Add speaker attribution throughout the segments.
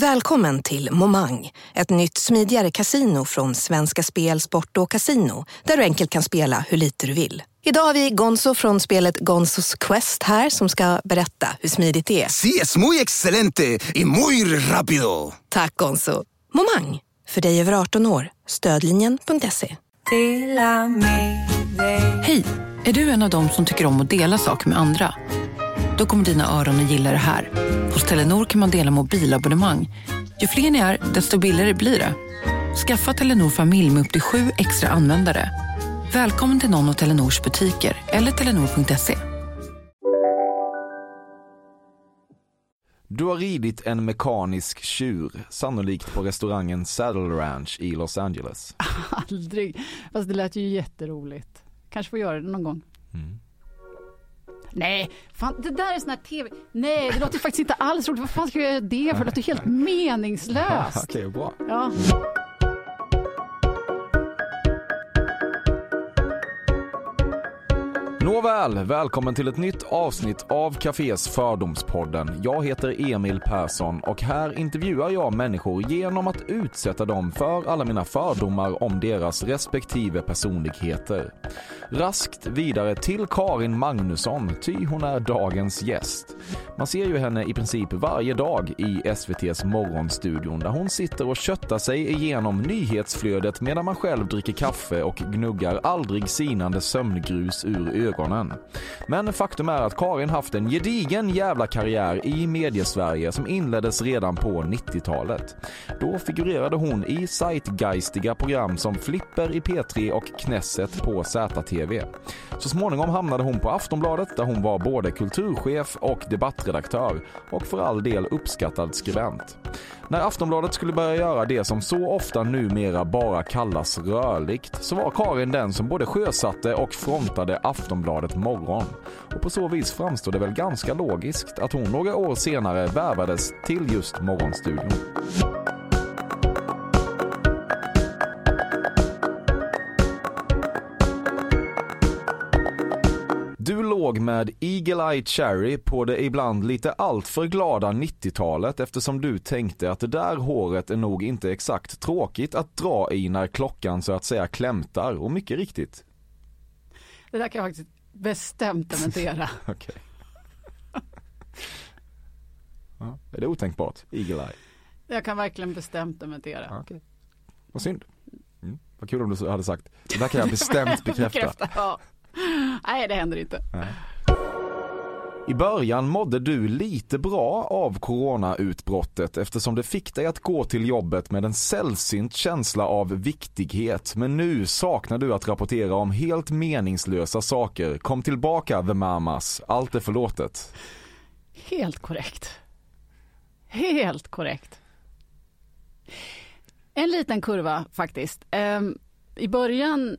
Speaker 1: Välkommen till Momang, ett nytt smidigare casino från Svenska Spel, Sport och Casino där du enkelt kan spela hur lite du vill. Idag har vi Gonzo från spelet Gonzos Quest här som ska berätta hur smidigt det är.
Speaker 2: Sí, es muy excelente y muy rápido.
Speaker 1: Tack Gonzo. Momang, för dig över 18 år. Stödlinjen.se.
Speaker 3: Hej! Är du en av dem som tycker om att dela saker med andra? Då kommer dina öron att gilla det här. Hos Telenor kan man dela mobilabonnemang. Ju fler ni är, desto billigare blir det. Skaffa Telenor familj med upp till sju extra användare. Välkommen till någon av Telenors butiker eller telenor.se.
Speaker 4: Du har ridit en mekanisk tjur, sannolikt på restaurangen Saddle Ranch i Los Angeles.
Speaker 5: Aldrig. Fast det lät ju jätteroligt. Kanske får göra det någon gång.
Speaker 4: Mm.
Speaker 5: Nej, fan, det där är sån här tv. Nej, det låter faktiskt inte alls roligt. Vad fan ska jag göra det för? Det låter helt meningslöst.
Speaker 4: Okej, bra.
Speaker 5: Ja.
Speaker 4: Nåväl, välkommen till ett nytt avsnitt av Cafés Fördomspodden. Jag heter Emil Persson och här intervjuar jag människor genom att utsätta dem för alla mina fördomar om deras respektive personligheter. Raskt vidare till Karin Magnusson, ty hon är dagens gäst. Man ser ju henne i princip varje dag i SVTs Morgonstudion där hon sitter och köttar sig igenom nyhetsflödet medan man själv dricker kaffe och gnuggar aldrig sinande sömngrus ur ögonen. Men faktum är att Karin haft en gedigen jävla karriär i mediesverige som inleddes redan på 90-talet. Då figurerade hon i zeitgeistiga program som Flipper i P3 och Knesset på ZTV. Så småningom hamnade hon på Aftonbladet där hon var både kulturchef och debattredaktör och för all del uppskattad skribent. När Aftonbladet skulle börja göra det som så ofta numera bara kallas rörligt så var Karin den som både sjösatte och frontade Aftonbladet Morgon. Och på så vis framstår det väl ganska logiskt att hon några år senare värvades till just Morgonstudion. Du låg med Eagle Eye Cherry på det ibland lite alltför glada 90-talet eftersom du tänkte att det där håret är nog inte exakt tråkigt att dra i när klockan så att säga klämtar och mycket riktigt.
Speaker 5: Det där kan jag faktiskt bestämt dementera.
Speaker 4: Okej. Ja, är det otänkbart? Eagle Eye?
Speaker 5: Jag kan verkligen bestämt dementera.
Speaker 4: Okej. Vad synd. Mm. Vad kul om du hade sagt, det där kan jag bestämt bekräfta.
Speaker 5: ja. Nej, det händer inte.
Speaker 4: I början mådde du lite bra av coronautbrottet eftersom det fick dig att gå till jobbet med en sällsynt känsla av viktighet. Men nu saknar du att rapportera om helt meningslösa saker. Kom tillbaka the mamas, allt är förlåtet.
Speaker 5: Helt korrekt. Helt korrekt. En liten kurva faktiskt. Ehm, I början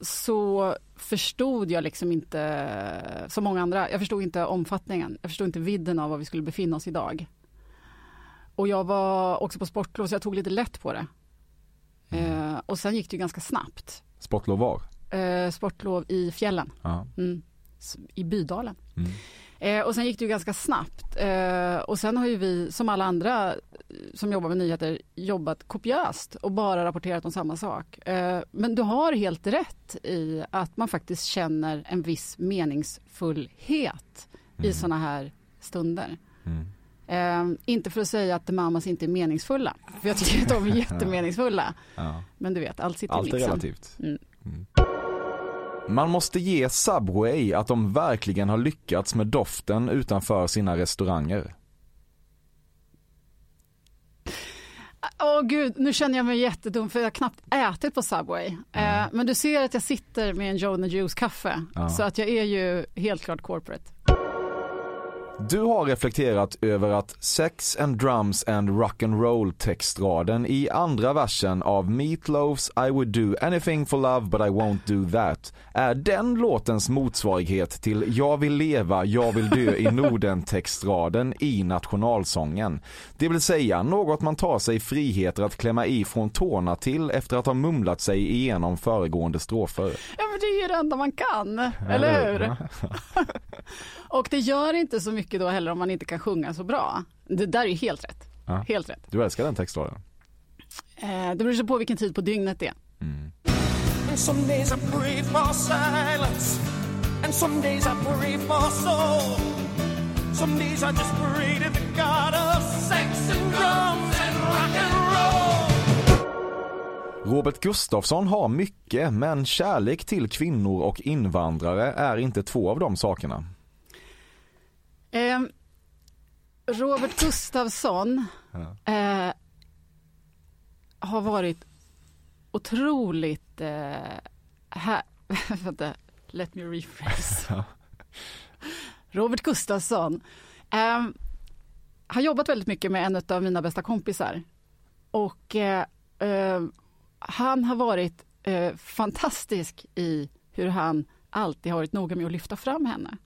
Speaker 5: så förstod jag liksom inte, som många andra, jag förstod inte omfattningen. Jag förstod inte vidden av var vi skulle befinna oss idag. Och jag var också på sportlov så jag tog lite lätt på det. Eh, och sen gick det ju ganska snabbt.
Speaker 4: Sportlov var?
Speaker 5: Eh, sportlov i fjällen, mm. I Bydalen.
Speaker 4: Mm.
Speaker 5: Eh, och sen gick det ju ganska snabbt. Eh, och sen har ju vi, som alla andra eh, som jobbar med nyheter, jobbat kopiöst och bara rapporterat om samma sak. Eh, men du har helt rätt i att man faktiskt känner en viss meningsfullhet i sådana här stunder.
Speaker 4: Mm.
Speaker 5: Eh, inte för att säga att The Mamas inte är meningsfulla, för jag tycker att de är jättemeningsfulla.
Speaker 4: Ja.
Speaker 5: Men du vet, allt sitter i
Speaker 4: Allt är
Speaker 5: mixen.
Speaker 4: relativt.
Speaker 5: Mm.
Speaker 4: Man måste ge Subway att de verkligen har lyckats med doften utanför sina restauranger.
Speaker 5: Åh gud, nu känner jag mig jättedum för jag har knappt ätit på Subway. Eh, men du ser att jag sitter med en Joe Juice kaffe.
Speaker 4: Ja.
Speaker 5: Så att jag är ju helt klart corporate.
Speaker 4: Du har reflekterat över att Sex and Drums and Rock'n'Roll textraden i andra versen av Meatloafs I would do anything for love but I won't do that är den låtens motsvarighet till Jag vill leva, jag vill dö i Norden textraden i nationalsången. Det vill säga något man tar sig friheter att klämma i från tårna till efter att ha mumlat sig igenom föregående strofer.
Speaker 5: Ja men det är ju det enda man kan, eller hur? Och det gör inte så mycket då heller om man inte kan sjunga så bra. Det där är ju helt rätt.
Speaker 4: Ja.
Speaker 5: Helt rätt.
Speaker 4: Du älskar den textraden?
Speaker 5: Eh, det beror sig på vilken tid på dygnet det är.
Speaker 4: Mm.
Speaker 6: Some days I. Some days just pray to the God of sex and drums and rock and roll.
Speaker 4: Robert Gustafsson har mycket, men kärlek till kvinnor och invandrare är inte två av de sakerna.
Speaker 5: Eh, Robert Gustafsson eh, har varit otroligt... Eh, här, vänta, let me rephrase. Robert Gustafsson eh, har jobbat väldigt mycket med en av mina bästa kompisar. Och eh, eh, han har varit eh, fantastisk i hur han alltid har varit noga med att lyfta fram henne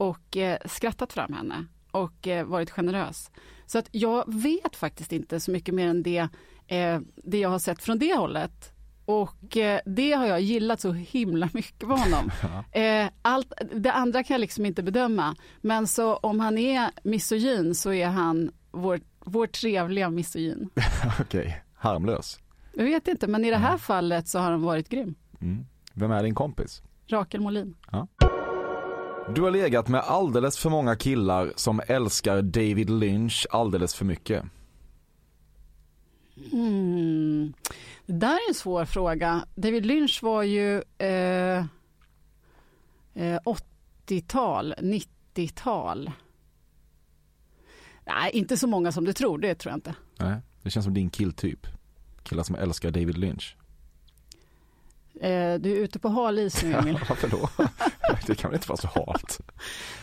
Speaker 5: och eh, skrattat fram henne och eh, varit generös. Så att jag vet faktiskt inte så mycket mer än det, eh, det jag har sett från det hållet. Och eh, det har jag gillat så himla mycket på honom. Eh, allt, det andra kan jag liksom inte bedöma. Men så om han är misogyn så är han vår, vår trevliga misogyn.
Speaker 4: Okej, harmlös.
Speaker 5: Jag vet inte, men i det här fallet så har han varit grym.
Speaker 4: Mm. Vem är din kompis?
Speaker 5: Rakel Molin.
Speaker 4: Du har legat med alldeles för många killar som älskar David Lynch alldeles för mycket.
Speaker 5: Mm. Det där är en svår fråga. David Lynch var ju eh, eh, 80-tal, 90-tal. Nej, inte så många som du tror, det tror jag inte.
Speaker 4: Nej, det känns som din killtyp. Killar som älskar David Lynch.
Speaker 5: Eh, du är ute på hal is nu, Emil.
Speaker 4: Varför då? Det kan väl inte vara så halt?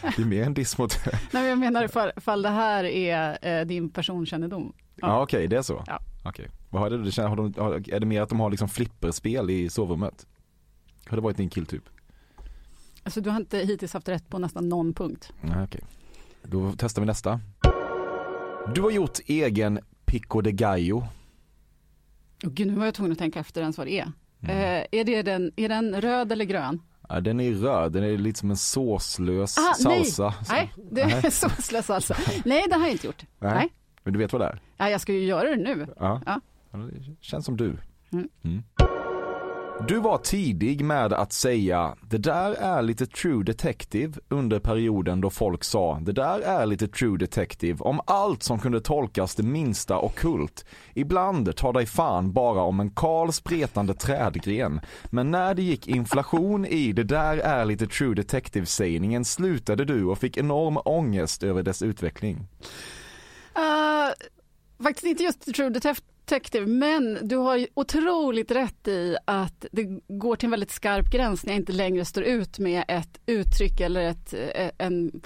Speaker 4: Det är mer en diss mot...
Speaker 5: Nej, men jag menar ifall, ifall det här är eh, din personkännedom.
Speaker 4: Ja, okej, det är så?
Speaker 5: Ja.
Speaker 4: Okej. Vad har det, har de, har, är det mer att de har liksom flipperspel i sovrummet? Har det varit din killtyp?
Speaker 5: Alltså, du har inte hittills haft rätt på nästan någon punkt.
Speaker 4: Nej, okej. Då testar vi nästa. Du har gjort egen Pico de Gallo.
Speaker 5: Oh, Gud, nu var jag tvungen att tänka efter ens vad det är. Eh, är, det den, är den röd eller grön?
Speaker 4: Ja, den är röd, den är lite som en såslös
Speaker 5: Ah,
Speaker 4: salsa.
Speaker 5: Nej, nej det är såslös alltså. Nej, det har jag inte gjort.
Speaker 4: Nej.
Speaker 5: Nej.
Speaker 4: Men du vet vad det är?
Speaker 5: Ja, jag ska ju göra det nu.
Speaker 4: Ja.
Speaker 5: Ja,
Speaker 4: Det känns som du.
Speaker 5: Mm.
Speaker 4: Mm. Du var tidig med att säga det där är lite true detective under perioden då folk sa det där är lite true detective om allt som kunde tolkas det minsta ockult. Ibland tar dig fan bara om en kal spretande trädgren. Men när det gick inflation i det där är lite true detective sägningen slutade du och fick enorm ångest över dess utveckling.
Speaker 5: Uh, faktiskt inte just True Detective, men du har ju otroligt rätt i att det går till en väldigt skarp gräns när jag inte längre står ut med ett uttryck eller ett, eh, en,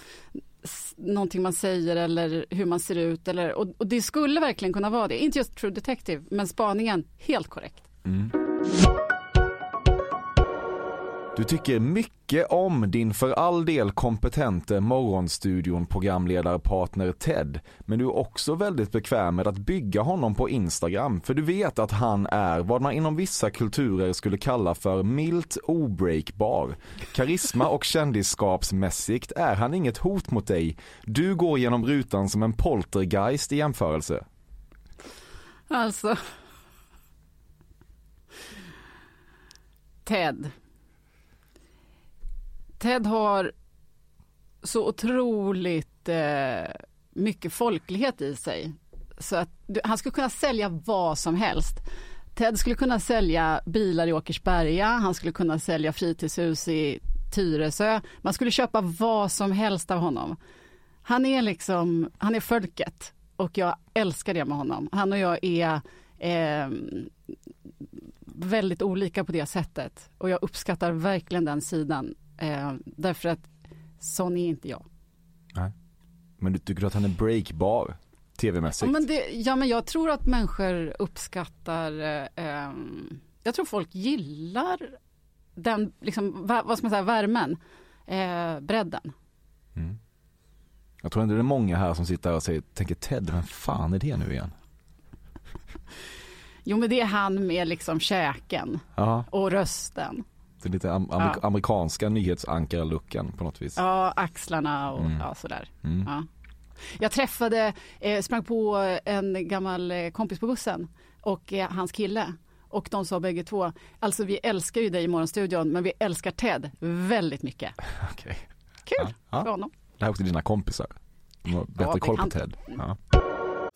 Speaker 5: någonting man säger eller hur man ser ut. Eller, och, och det skulle verkligen kunna vara det. Inte just True Detective, men spaningen, helt korrekt. Mm.
Speaker 4: Du tycker mycket om din för all del kompetente morgonstudion programledarpartner Ted. Men du är också väldigt bekväm med att bygga honom på Instagram. För du vet att han är vad man inom vissa kulturer skulle kalla för milt obreakbar. Karisma och kändisskapsmässigt är han inget hot mot dig. Du går genom rutan som en poltergeist i jämförelse.
Speaker 5: Alltså. Ted. Ted har så otroligt eh, mycket folklighet i sig. Så att du, han skulle kunna sälja vad som helst. Ted skulle kunna sälja bilar i Åkersberga, han skulle kunna sälja fritidshus i Tyresö. Man skulle köpa vad som helst av honom. Han är liksom, han är folket och jag älskar det med honom. Han och jag är eh, väldigt olika på det sättet och jag uppskattar verkligen den sidan eh, därför att sån är inte jag.
Speaker 4: Men du tycker att han är breakbar? TV-mässigt?
Speaker 5: Ja men, det, ja men jag tror att människor uppskattar, eh, ehm, jag tror folk gillar den, liksom, va, vad ska man säga, värmen, eh, bredden.
Speaker 4: Jag tror ändå det är många här som sitter och säger, tänker Ted, vem fan är det nu igen?
Speaker 5: Jo men det är han med liksom käken
Speaker 4: Ja,
Speaker 5: och rösten.
Speaker 4: Det är lite am-
Speaker 5: Ja.
Speaker 4: amerikanska nyhetsankarluckan på något vis.
Speaker 5: Ja, axlarna och
Speaker 4: Mm.
Speaker 5: ja, sådär.
Speaker 4: Mm.
Speaker 5: Ja. Jag träffade, eh, sprang på en gammal eh, kompis på bussen och eh, hans kille. Och de sa bägge två, alltså vi älskar ju dig i Morgonstudion men vi älskar Ted väldigt mycket.
Speaker 4: Okej.
Speaker 5: Kul
Speaker 4: Ja, ja.
Speaker 5: för honom.
Speaker 4: Det här är också dina kompisar. De har bättre
Speaker 5: det
Speaker 4: koll på Ted. Ja.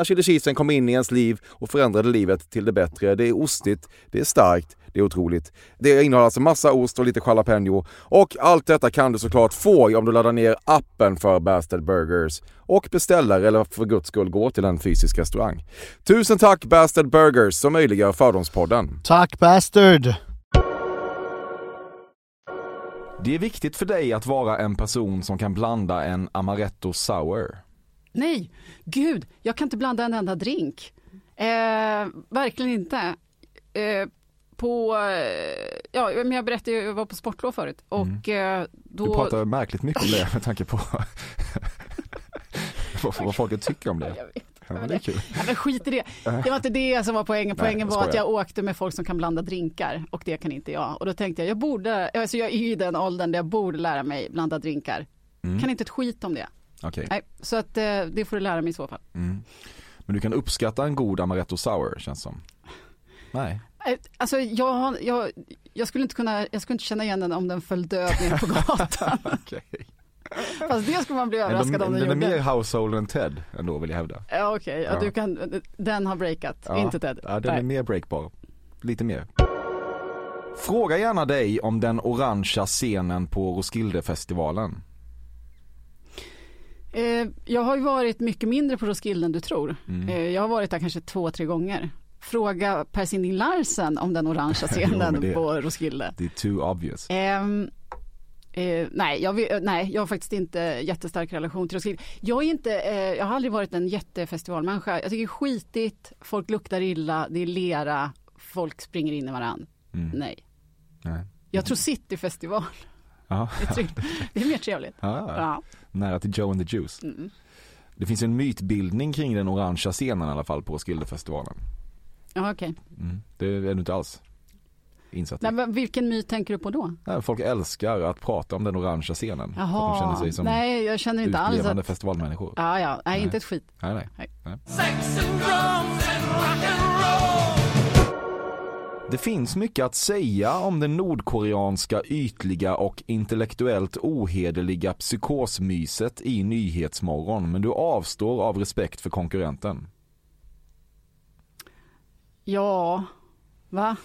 Speaker 7: när chili cheesen kom in i ens liv och förändrade livet till det bättre. Det är ostigt, det är starkt, det är otroligt. Det innehåller alltså massa ost och lite jalapeno. Och allt detta kan du såklart få om du laddar ner appen för Bastard Burgers och beställer eller för guds skull går till en fysisk restaurang. Tusen tack Bastard Burgers som möjliggör Fördomspodden.
Speaker 8: Tack bastard!
Speaker 4: Det är viktigt för dig att vara en person som kan blanda en amaretto sour.
Speaker 5: Nej, gud, jag kan inte blanda en enda drink. Eh, verkligen inte. Eh, på, eh, ja, men jag berättade ju, jag var på sportlov förut och eh, då...
Speaker 4: Du pratar märkligt mycket om det med tanke på vad, folk tycker om det.
Speaker 5: Jag vet.
Speaker 4: Ja, men det är kul.
Speaker 5: Ja, men skit i det. Det var inte det som var poängen.
Speaker 4: Nej,
Speaker 5: Poängen
Speaker 4: jag
Speaker 5: var att jag åkte med folk som kan blanda drinkar och det kan inte jag. Och då tänkte jag, jag borde, alltså jag är ju i den åldern där jag borde lära mig blanda drinkar.
Speaker 4: Mm.
Speaker 5: Kan inte ett skit om det.
Speaker 4: Okej.
Speaker 5: Nej, så att eh, det får du lära mig i så fall.
Speaker 4: Mm. Men du kan uppskatta en god amaretto sour känns som. Nej.
Speaker 5: Eh, Alltså jag, jag, jag skulle inte kunna, jag skulle inte känna igen den om den föll död ner på gatan.
Speaker 4: Okej.
Speaker 5: Fast det skulle man bli
Speaker 4: de-
Speaker 5: överraskad om den
Speaker 4: Den är
Speaker 5: gjorde.
Speaker 4: mer household än Ted ändå vill jag hävda.
Speaker 5: Ja, Okej, ja.
Speaker 4: Ja.
Speaker 5: du kan, den har breakat,
Speaker 4: Ja.
Speaker 5: inte Ted.
Speaker 4: Ja, den är
Speaker 5: Nej.
Speaker 4: mer breakbar. Lite mer. Fråga gärna dig om den orangea scenen på Roskildefestivalen.
Speaker 5: Eh, jag har ju varit mycket mindre på Roskilde än du tror.
Speaker 4: Mm.
Speaker 5: Eh, jag har varit där kanske två, tre gånger. Fråga Per Sinding Larsen om den orangea
Speaker 4: Jo,
Speaker 5: scenen
Speaker 4: men det-
Speaker 5: på Roskilde.
Speaker 4: Det är too obvious.
Speaker 5: Ehm, eh, nej, jag, nej, jag har faktiskt inte jättestark relation till Roskilde. Jag, är inte, eh, jag har aldrig varit en jättefestivalmänniska. Jag tycker det är skitigt, folk luktar illa, det är lera, folk springer in i varann.
Speaker 4: Mm.
Speaker 5: Nej.
Speaker 4: Nej.
Speaker 5: Jag tror Cityfestival,
Speaker 4: Ja.
Speaker 5: det är, trevligt. det är mer trevligt.
Speaker 4: Ja, ja. Nära till Joe and the Juice.
Speaker 5: Mm.
Speaker 4: Det finns en mytbildning kring den orangea scenen i alla fall på Roskildefestivalen.
Speaker 5: Ja, okej.
Speaker 4: Mm. Det är du inte alls insatt i.
Speaker 5: Nej, men vilken myt tänker du på då?
Speaker 4: Nej, Folk älskar att prata om den orangea scenen. Att de
Speaker 5: Jaha,
Speaker 4: känner sig som
Speaker 5: nej jag känner inte alls att...
Speaker 4: festivalmänniskor.
Speaker 5: Ja, ja, nej,
Speaker 4: Nej.
Speaker 5: inte ett skit.
Speaker 4: Nej, nej.
Speaker 5: Nej.
Speaker 4: nej.
Speaker 6: Sex and drums and rock and roll.
Speaker 4: Det finns mycket att säga om det nordkoreanska ytliga och intellektuellt ohederliga psykosmyset i Nyhetsmorgon, men du avstår av respekt för konkurrenten.
Speaker 5: Ja, va?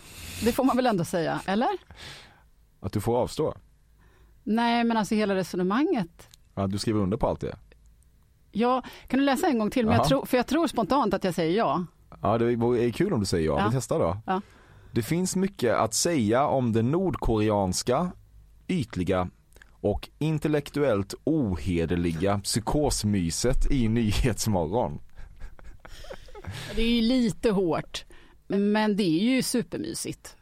Speaker 5: Det får man väl ändå säga, eller?
Speaker 4: Att du får avstå?
Speaker 5: Nej, men alltså hela resonemanget.
Speaker 4: Ja, du skriver under på allt det?
Speaker 5: Ja, kan du läsa en gång till? Men jag tror, för jag tror spontant att jag säger ja.
Speaker 4: Ja, det är kul om du säger ja.
Speaker 5: Ja.
Speaker 4: Vi testar då.
Speaker 5: Ja.
Speaker 4: Det finns mycket att säga om det nordkoreanska, ytliga och intellektuellt ohederliga psykosmyset i Nyhetsmorgon.
Speaker 5: Det är ju lite hårt, men det är ju supermysigt.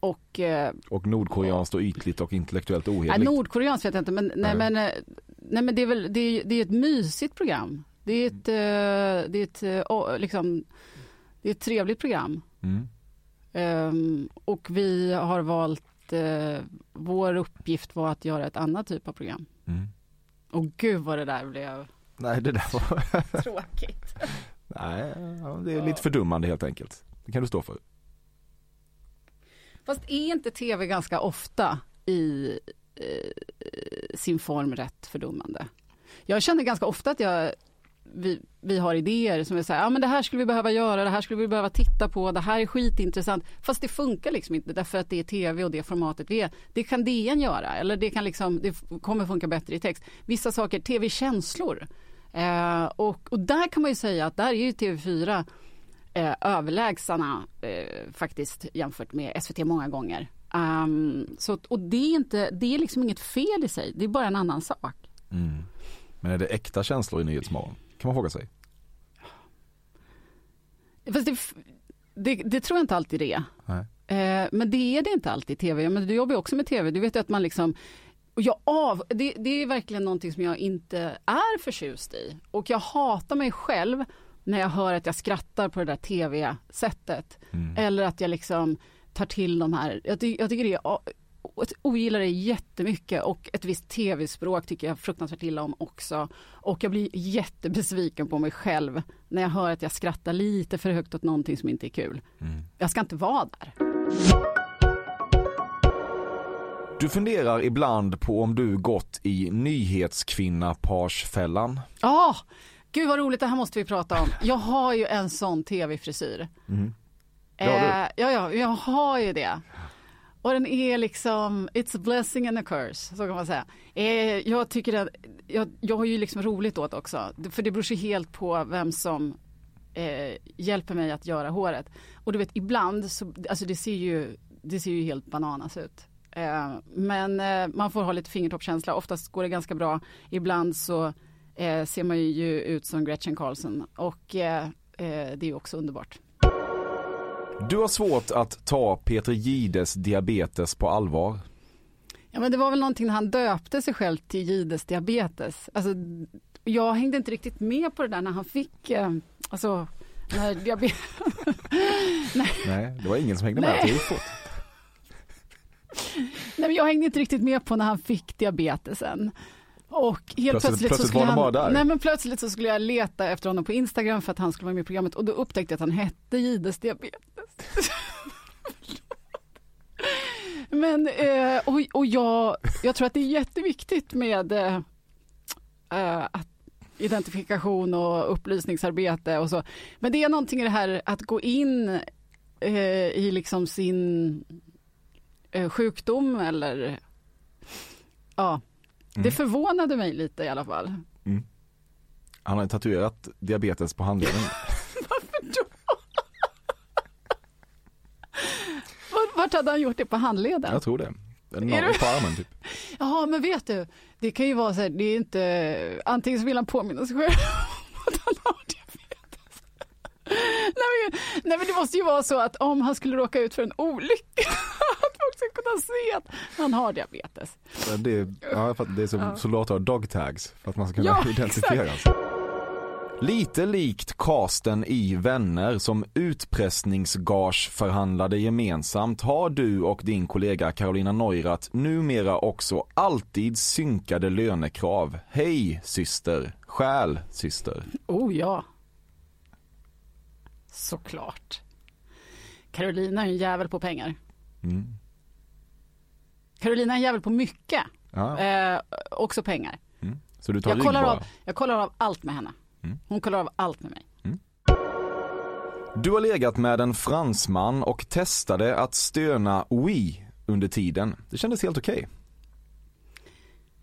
Speaker 5: Och eh,
Speaker 4: Och nordkoreanskt och ytligt och intellektuellt
Speaker 5: nej,
Speaker 4: ohederligt.
Speaker 5: nordkoreanskt vet jag inte, men, nej, men, eh, nej, men det är väl det är, det är ett mysigt program. Det är ett, eh, det är ett, liksom, det är ett trevligt program.
Speaker 4: Mm.
Speaker 5: Ehm, och vi har valt, eh, vår uppgift var att göra ett annat typ av program.
Speaker 4: Mm.
Speaker 5: Och gud vad det där blev
Speaker 4: Nej, det där var...
Speaker 5: tråkigt.
Speaker 4: Nej, ja, det är lite fördummande helt enkelt. Det kan du stå för.
Speaker 5: Fast är inte tv ganska ofta i eh, sin form rätt fördummande? Jag känner ganska ofta att jag, vi, vi har idéer som är så här, ja men det här skulle vi behöva göra, det här skulle vi behöva titta på, det här är skitintressant. Fast det funkar liksom inte därför att det är tv och det formatet vi är. Det kan DN göra eller det kan liksom, det kommer funka bättre i text. Vissa saker, tv-känslor. Eh, och, och där kan man ju säga att där är ju TV4 eh, överlägsna eh, faktiskt jämfört med SVT många gånger. Um, så, och det är, inte, det är liksom inget fel i sig, det är bara en annan sak.
Speaker 4: Mm. Men är det äkta känslor i Nyhetsmorgon? Kan man fråga sig.
Speaker 5: Fast det, det, det tror jag inte alltid det är. Eh, men det är det inte alltid i tv. Men du jobbar ju också med tv. Du vet ju att man liksom jag av, det, det är verkligen någonting som jag inte är förtjust i. Och jag hatar mig själv när jag hör att jag skrattar på det där tv-sättet. Eller att jag liksom tar till de här, jag, ty, jag tycker det är, ogillar det jättemycket och ett visst tv-språk tycker jag fruktansvärt illa om också. Och jag blir jättebesviken på mig själv när jag hör att jag skrattar lite för högt åt någonting som inte är kul. Jag ska inte vara där.
Speaker 4: Du funderar ibland på om du gått i nyhetskvinna-parsfällan.
Speaker 5: Ja, gud vad roligt, det här måste vi prata om. Jag har ju en sån tv-frisyr.
Speaker 4: Mm.
Speaker 5: Eh, ja, ja, jag har ju det. Och den är liksom, it's a blessing and a curse, så kan man säga. Eh, jag tycker att, jag, jag har ju liksom roligt åt också, för det beror sig helt på vem som eh, hjälper mig att göra håret. Och du vet, ibland så, alltså det ser ju, det ser ju helt bananas ut. Eh, men eh, man får ha lite fingertoppskänsla, oftast går det ganska bra. Ibland så eh, ser man ju ut som Gretchen Carlson och eh, eh, det är ju också underbart.
Speaker 4: Du har svårt att ta Peter Gides diabetes på allvar.
Speaker 5: Ja men det var väl någonting när han döpte sig själv till Gides diabetes. Alltså, jag hängde inte riktigt med på det där när han fick, eh, alltså när diabetes...
Speaker 4: Nej, det var ingen som hängde med.
Speaker 5: Nej.
Speaker 4: Fort.
Speaker 5: Nej men jag hängde inte riktigt med på när han fick diabetesen. Och helt
Speaker 4: Plötsligt-
Speaker 5: plötsligt, så skulle han. Nej men plötsligt så skulle jag leta efter honom på Instagram för att han skulle vara med i programmet och då upptäckte jag att han hette Gides diabetes. men eh, och, och jag, jag tror att det är jätteviktigt med eh, eh, att identifikation och upplysningsarbete och så. Men det är någonting i det här att gå in eh, i liksom sin eh, sjukdom eller ja, det förvånade mig lite i alla fall.
Speaker 4: Han har tatuerat diabetes på handleden.
Speaker 5: Varför då? Vart- hade han gjort det på handleden?
Speaker 4: Jag tror det. En
Speaker 5: Är du-
Speaker 4: på armen typ.
Speaker 5: Ja, men vet du, det kan ju vara så här, det är inte, antingen så vill han påminna sig själv om att han har diabetes. Nej men, nej men det måste ju vara så att om han skulle råka ut för en olycka, ska kunna se att han har diabetes.
Speaker 4: Det är, ja, för det är som
Speaker 5: Ja.
Speaker 4: soldater har dog tags för att man ska kunna
Speaker 5: Ja,
Speaker 4: identifieras. Lite likt casten i Vänner som utpressningsgageförhandlade gemensamt har du och din kollega Carolina Neurath numera också alltid synkade lönekrav. Hej syster, stjäl syster.
Speaker 5: Oh ja. Såklart. Carolina är en jävel på pengar.
Speaker 4: Mm.
Speaker 5: Carolina är en jävel på mycket.
Speaker 4: Ja.
Speaker 5: Eh, också pengar.
Speaker 4: Mm. Så du tar
Speaker 5: Jag kollar,
Speaker 4: bara.
Speaker 5: av, jag kollar av allt med henne.
Speaker 4: Mm.
Speaker 5: Hon kollar av allt med mig.
Speaker 4: Du har legat med en fransman och testade att stöna oui under tiden. Det kändes helt okej.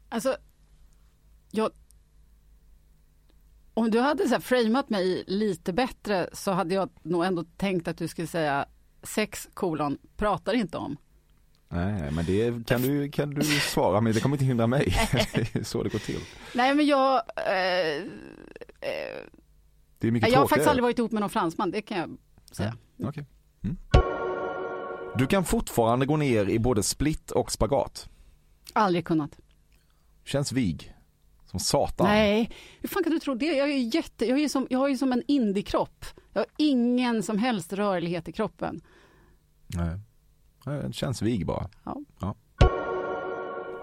Speaker 5: Alltså, jag... Om du hade så här framat mig lite bättre så hade jag nog ändå tänkt att du skulle säga sex kolon pratar inte om.
Speaker 4: Nej, men det kan du, kan du svara, men det kommer inte hindra mig. Det är så det går till.
Speaker 5: Nej men jag... Eh, eh,
Speaker 4: Det är mycket
Speaker 5: jag har faktiskt aldrig varit ihop med någon fransman, det kan jag säga.
Speaker 4: Okej. Mm. Du kan fortfarande gå ner i både split och spagat.
Speaker 5: Aldrig kunnat.
Speaker 4: Känns vig. Som satan.
Speaker 5: Nej, hur fan kan du tro det? Jag är jätte, jag är som, jag har ju som en indiekropp. Jag har ingen som helst rörlighet i kroppen.
Speaker 4: Nej. Nej, Det känns vig bara.
Speaker 5: Ja.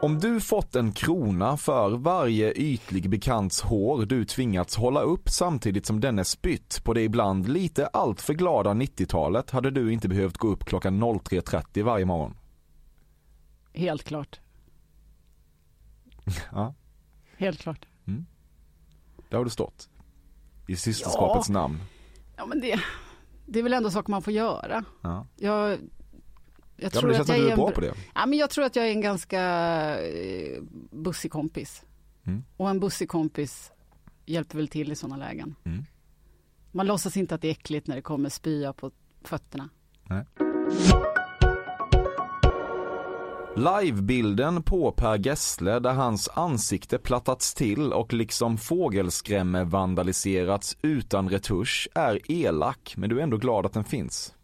Speaker 4: Om du fått en krona för varje ytlig bekants hår du tvingats hålla upp samtidigt som denne spytt på det ibland lite alltför glada 90-talet hade du inte behövt gå upp klockan 03.30 varje morgon.
Speaker 5: Helt klart.
Speaker 4: Ja,
Speaker 5: Helt klart.
Speaker 4: där har du stått. I systerskapets namn.
Speaker 5: Ja men det, det är väl ändå saker man får göra.
Speaker 4: Ja.
Speaker 5: Jag, jag
Speaker 4: Ja,
Speaker 5: tror
Speaker 4: det
Speaker 5: att
Speaker 4: känns
Speaker 5: jag
Speaker 4: är
Speaker 5: en
Speaker 4: bra
Speaker 5: br-
Speaker 4: på det.
Speaker 5: Ja, men jag tror att jag är en ganska eh, bussig kompis.
Speaker 4: Mm.
Speaker 5: Och en bussig kompis hjälper väl till i sådana lägen.
Speaker 4: Mm.
Speaker 5: Man låtsas inte att det är äckligt när det kommer spya på fötterna.
Speaker 4: Nej. Livebilden på Per Gessle där hans ansikte plattats till och liksom fågelskrämme vandaliserats utan retusch är elak men du är ändå glad att den finns.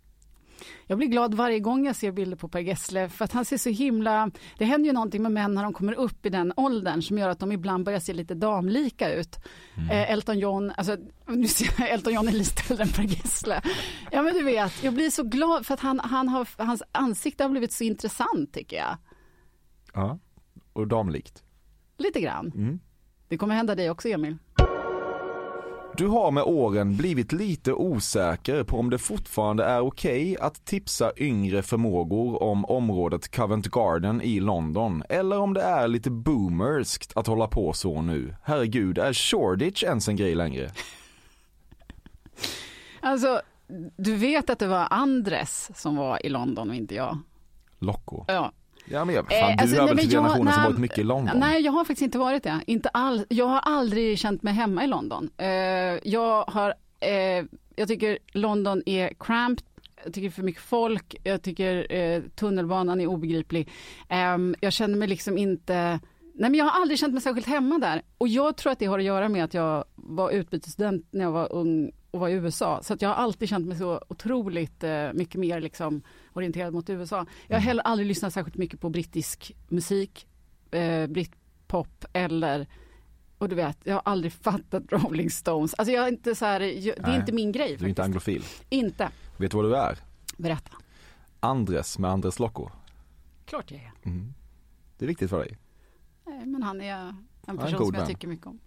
Speaker 5: Jag blir glad varje gång jag ser bilder på Per Gessle för att han ser så himla... Det händer ju någonting med män när de kommer upp i den åldern som gör att de ibland börjar se lite damlika ut.
Speaker 4: Mm.
Speaker 5: Eh, Elton John, alltså nu ser jag Elton John är lite äldre än Per Gessle. Ja men du vet, jag blir så glad för att han, han har, hans ansikte har blivit så intressant tycker jag.
Speaker 4: Ja. Och damlikt.
Speaker 5: Lite grann.
Speaker 4: Mm.
Speaker 5: Det kommer hända dig också Emil.
Speaker 4: Du har med åren blivit lite osäker på om det fortfarande är okej att tipsa yngre förmågor om området Covent Garden i London eller om det är lite boomerskt att hålla på så nu. Herregud, är Shoreditch ens en grej längre?
Speaker 5: Alltså, du vet att det var Andres som var i London och inte jag.
Speaker 4: Locko.
Speaker 5: Ja.
Speaker 4: Ja men fan,
Speaker 5: Eh,
Speaker 4: du
Speaker 5: alltså,
Speaker 4: är
Speaker 5: nej,
Speaker 4: väl till
Speaker 5: jag-
Speaker 4: generationen som varit mycket i London?
Speaker 5: Nej, jag har faktiskt inte varit det. Inte all, jag har aldrig känt mig hemma i London. Eh, jag, har, eh, jag tycker London är cramped, jag tycker för mycket folk, jag tycker eh, tunnelbanan är obegriplig. Ehm, jag känner mig liksom inte... Nej, men jag har aldrig känt mig särskilt hemma där. Och jag tror att det har att göra med att jag var utbytesstudent när jag var ung och var i USA. Så att jag har alltid känt mig så otroligt eh, mycket mer liksom, orienterad mot USA. Jag har heller aldrig lyssnat särskilt mycket på brittisk musik, eh, britpop eller och du vet, jag har aldrig fattat Rolling Stones. Alltså jag är inte så här, jag, det är
Speaker 4: Nej,
Speaker 5: inte min grej
Speaker 4: Du är
Speaker 5: faktiskt.
Speaker 4: inte anglofil.
Speaker 5: Inte.
Speaker 4: Vet du vad du är?
Speaker 5: Berätta.
Speaker 4: Andres med Andres Locko.
Speaker 5: Klart jag är.
Speaker 4: Mm. Det är viktigt för dig.
Speaker 5: Nej, men han är en
Speaker 4: en
Speaker 5: person
Speaker 4: god
Speaker 5: som jag tycker mycket om.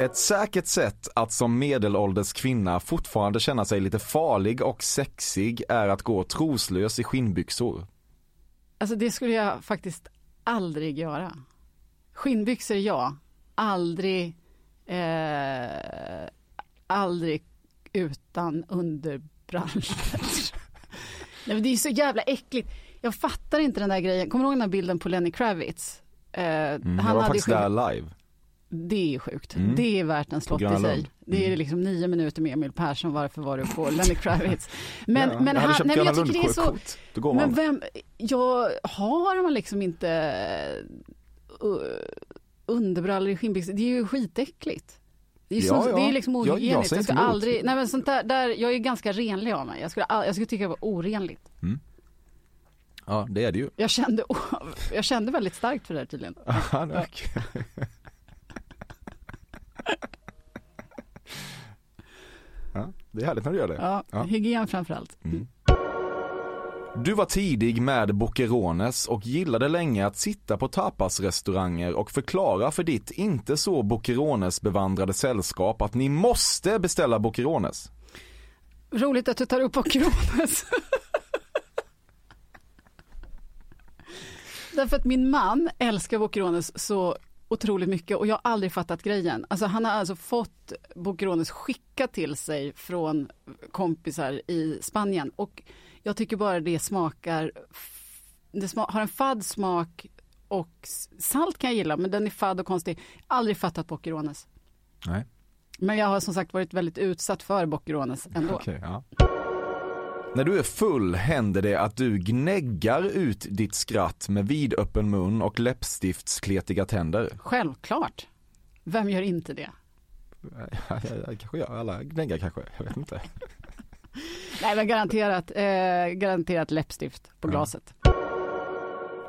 Speaker 4: Ett säkert sätt att som medelålders kvinna fortfarande känna sig lite farlig och sexig är att gå troslös i skinnbyxor.
Speaker 5: Alltså det skulle jag faktiskt aldrig göra. Skinnbyxor ja, aldrig, eh, aldrig utan underbrallor. Nej men det är så jävla äckligt. Jag fattar inte den där grejen. Kommer du ihåg den här bilden på Lenny Kravitz? Eh,
Speaker 4: Mm. jag var
Speaker 5: ju
Speaker 4: faktiskt där live.
Speaker 5: Det är sjukt.
Speaker 4: Mm.
Speaker 5: Det är värt en slott i sig. Det är
Speaker 4: Mm.
Speaker 5: liksom nio minuter med Emil Persson. Varför var du på Lenny Kravitz? Men,
Speaker 4: Ja,
Speaker 5: men,
Speaker 4: jag
Speaker 5: han, nej, men jag tycker det är så...
Speaker 4: Då
Speaker 5: Men vem, jag har man liksom inte uh, underbrallor i skinnbyxor, det är ju skitäckligt. Det är,
Speaker 4: Ja,
Speaker 5: så,
Speaker 4: ja.
Speaker 5: det är liksom
Speaker 4: Jag- jag
Speaker 5: Jag,
Speaker 4: inte emot.
Speaker 5: aldrig, nej men sånt där, där, jag är ganska renlig av mig. Jag skulle, jag skulle tycka det var orenligt.
Speaker 4: Ja, det är det ju.
Speaker 5: Jag kände, jag kände väldigt starkt för det här tydligen.
Speaker 4: Är okej. Ja, det är härligt när du gör det.
Speaker 5: Ja,
Speaker 4: Ja.
Speaker 5: hygien framförallt.
Speaker 4: Du var tidig med Boquerones och gillade länge att sitta på tapasrestauranger och förklara för ditt inte så Boquerones bevandrade sällskap att ni måste beställa Boquerones.
Speaker 5: Roligt att du tar upp Boquerones. Därför att min man älskar Boquerones så otroligt mycket och jag har aldrig fattat grejen. Alltså han har alltså fått Boquerones skickat till sig från kompisar i Spanien och jag tycker bara det smakar, det sma, har en fadd smak och salt kan jag gilla men den är fadd och konstig. Aldrig fattat Boquerones.
Speaker 4: Nej.
Speaker 5: Men jag har som sagt varit väldigt utsatt för Boquerones ändå.
Speaker 4: Okej, ja. När du är full händer det att du gnäggar ut ditt skratt med vidöppen mun och läppstiftskletiga tänder.
Speaker 5: Självklart. Vem gör inte det?
Speaker 4: Kanske gör alla gnäggar kanske, jag vet inte.
Speaker 5: Nej men garanterat, eh, garanterat läppstift på
Speaker 4: Ja.
Speaker 5: glaset.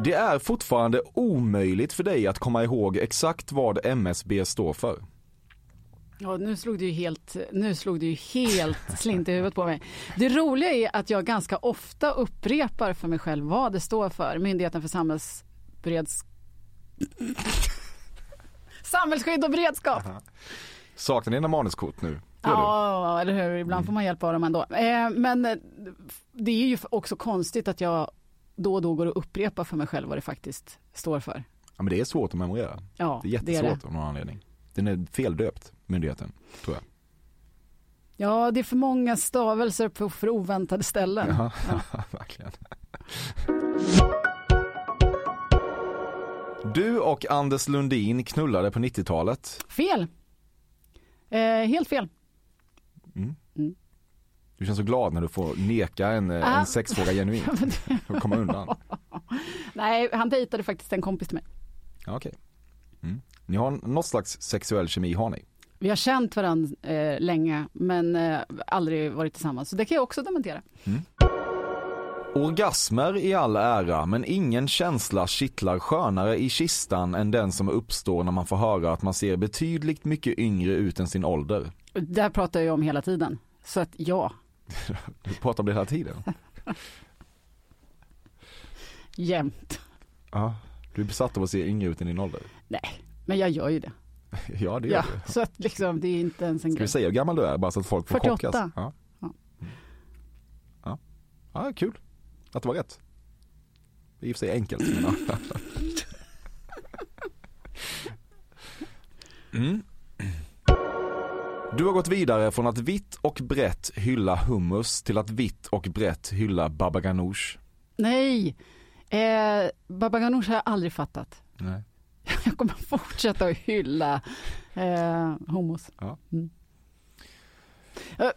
Speaker 4: Det är fortfarande omöjligt för dig att komma ihåg exakt vad MSB står för.
Speaker 5: Ja, nu slog det ju helt, nu slog ju helt slint i huvudet på mig. Det roliga är att jag ganska ofta upprepar för mig själv vad det står för. Myndigheten för samhällsbereds... Samhällsskydd och beredskap.
Speaker 4: Saknar ni dina manuskort nu? Du?
Speaker 5: Ja, eller hur? Ibland får man hjälp av dem ändå. Eh, men eh, det är ju också konstigt att jag då och då går och upprepar för mig själv vad det faktiskt står för.
Speaker 4: Ja men det är svårt att memorera.
Speaker 5: Ja,
Speaker 4: Det är
Speaker 5: det är
Speaker 4: jättesvårt
Speaker 5: det.
Speaker 4: av någon anledning. Den är feldöpt, myndigheten, tror jag.
Speaker 5: Ja, det är för många stavelser på för oväntade ställen.
Speaker 4: Ja,
Speaker 5: Ja.
Speaker 4: verkligen. Du och Anders Lundin knullade på 90-talet.
Speaker 5: Fel. Eh, helt fel.
Speaker 4: Du känns så glad när du får neka en, eh,
Speaker 5: Ah.
Speaker 4: en sexfråga genuint. Och komma undan.
Speaker 5: Nej, han dejtade faktiskt en kompis till mig.
Speaker 4: Okej. Mm. Ni har något slags sexuell kemi har ni.
Speaker 5: Vi har känt varandra eh, länge men eh, aldrig varit tillsammans. Så det kan jag också dementera.
Speaker 4: Orgasmer i all ära, men ingen känsla kittlar skönare i kistan än den som uppstår när man får höra att man ser betydligt mycket yngre ut än sin ålder.
Speaker 5: Det här pratar jag om hela tiden. Så att ja,
Speaker 4: Du pratar om det hela tiden.
Speaker 5: jämt.
Speaker 4: Ja, du är besatt av att se yngre ut än din ålder.
Speaker 5: Nej, men jag gör ju det.
Speaker 4: Ja, det gör
Speaker 5: Ja,
Speaker 4: du.
Speaker 5: så att liksom det är inte ens en
Speaker 4: Ska
Speaker 5: grej.
Speaker 4: vi säga hur gammal du är bara så att folk får
Speaker 5: 48.
Speaker 4: chockas? Ja.
Speaker 5: Ja.
Speaker 4: Ja. ja, kul att det var rätt. Det är i och för sig enkelt. Men ja. mm. Du har gått vidare från att vitt och brett hylla hummus till att vitt och brett hylla baba ganoush.
Speaker 5: Nej, eh, Baba Ganoush har jag aldrig fattat.
Speaker 4: Nej.
Speaker 5: Jag kommer fortsätta att hylla eh, homos.
Speaker 4: Ja.
Speaker 5: Mm. Eh,